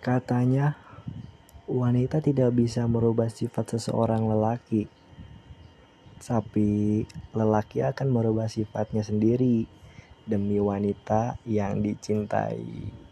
Katanya, wanita tidak bisa merubah sifat seseorang lelaki, tapi lelaki akan merubah sifatnya sendiri demi wanita yang dicintai.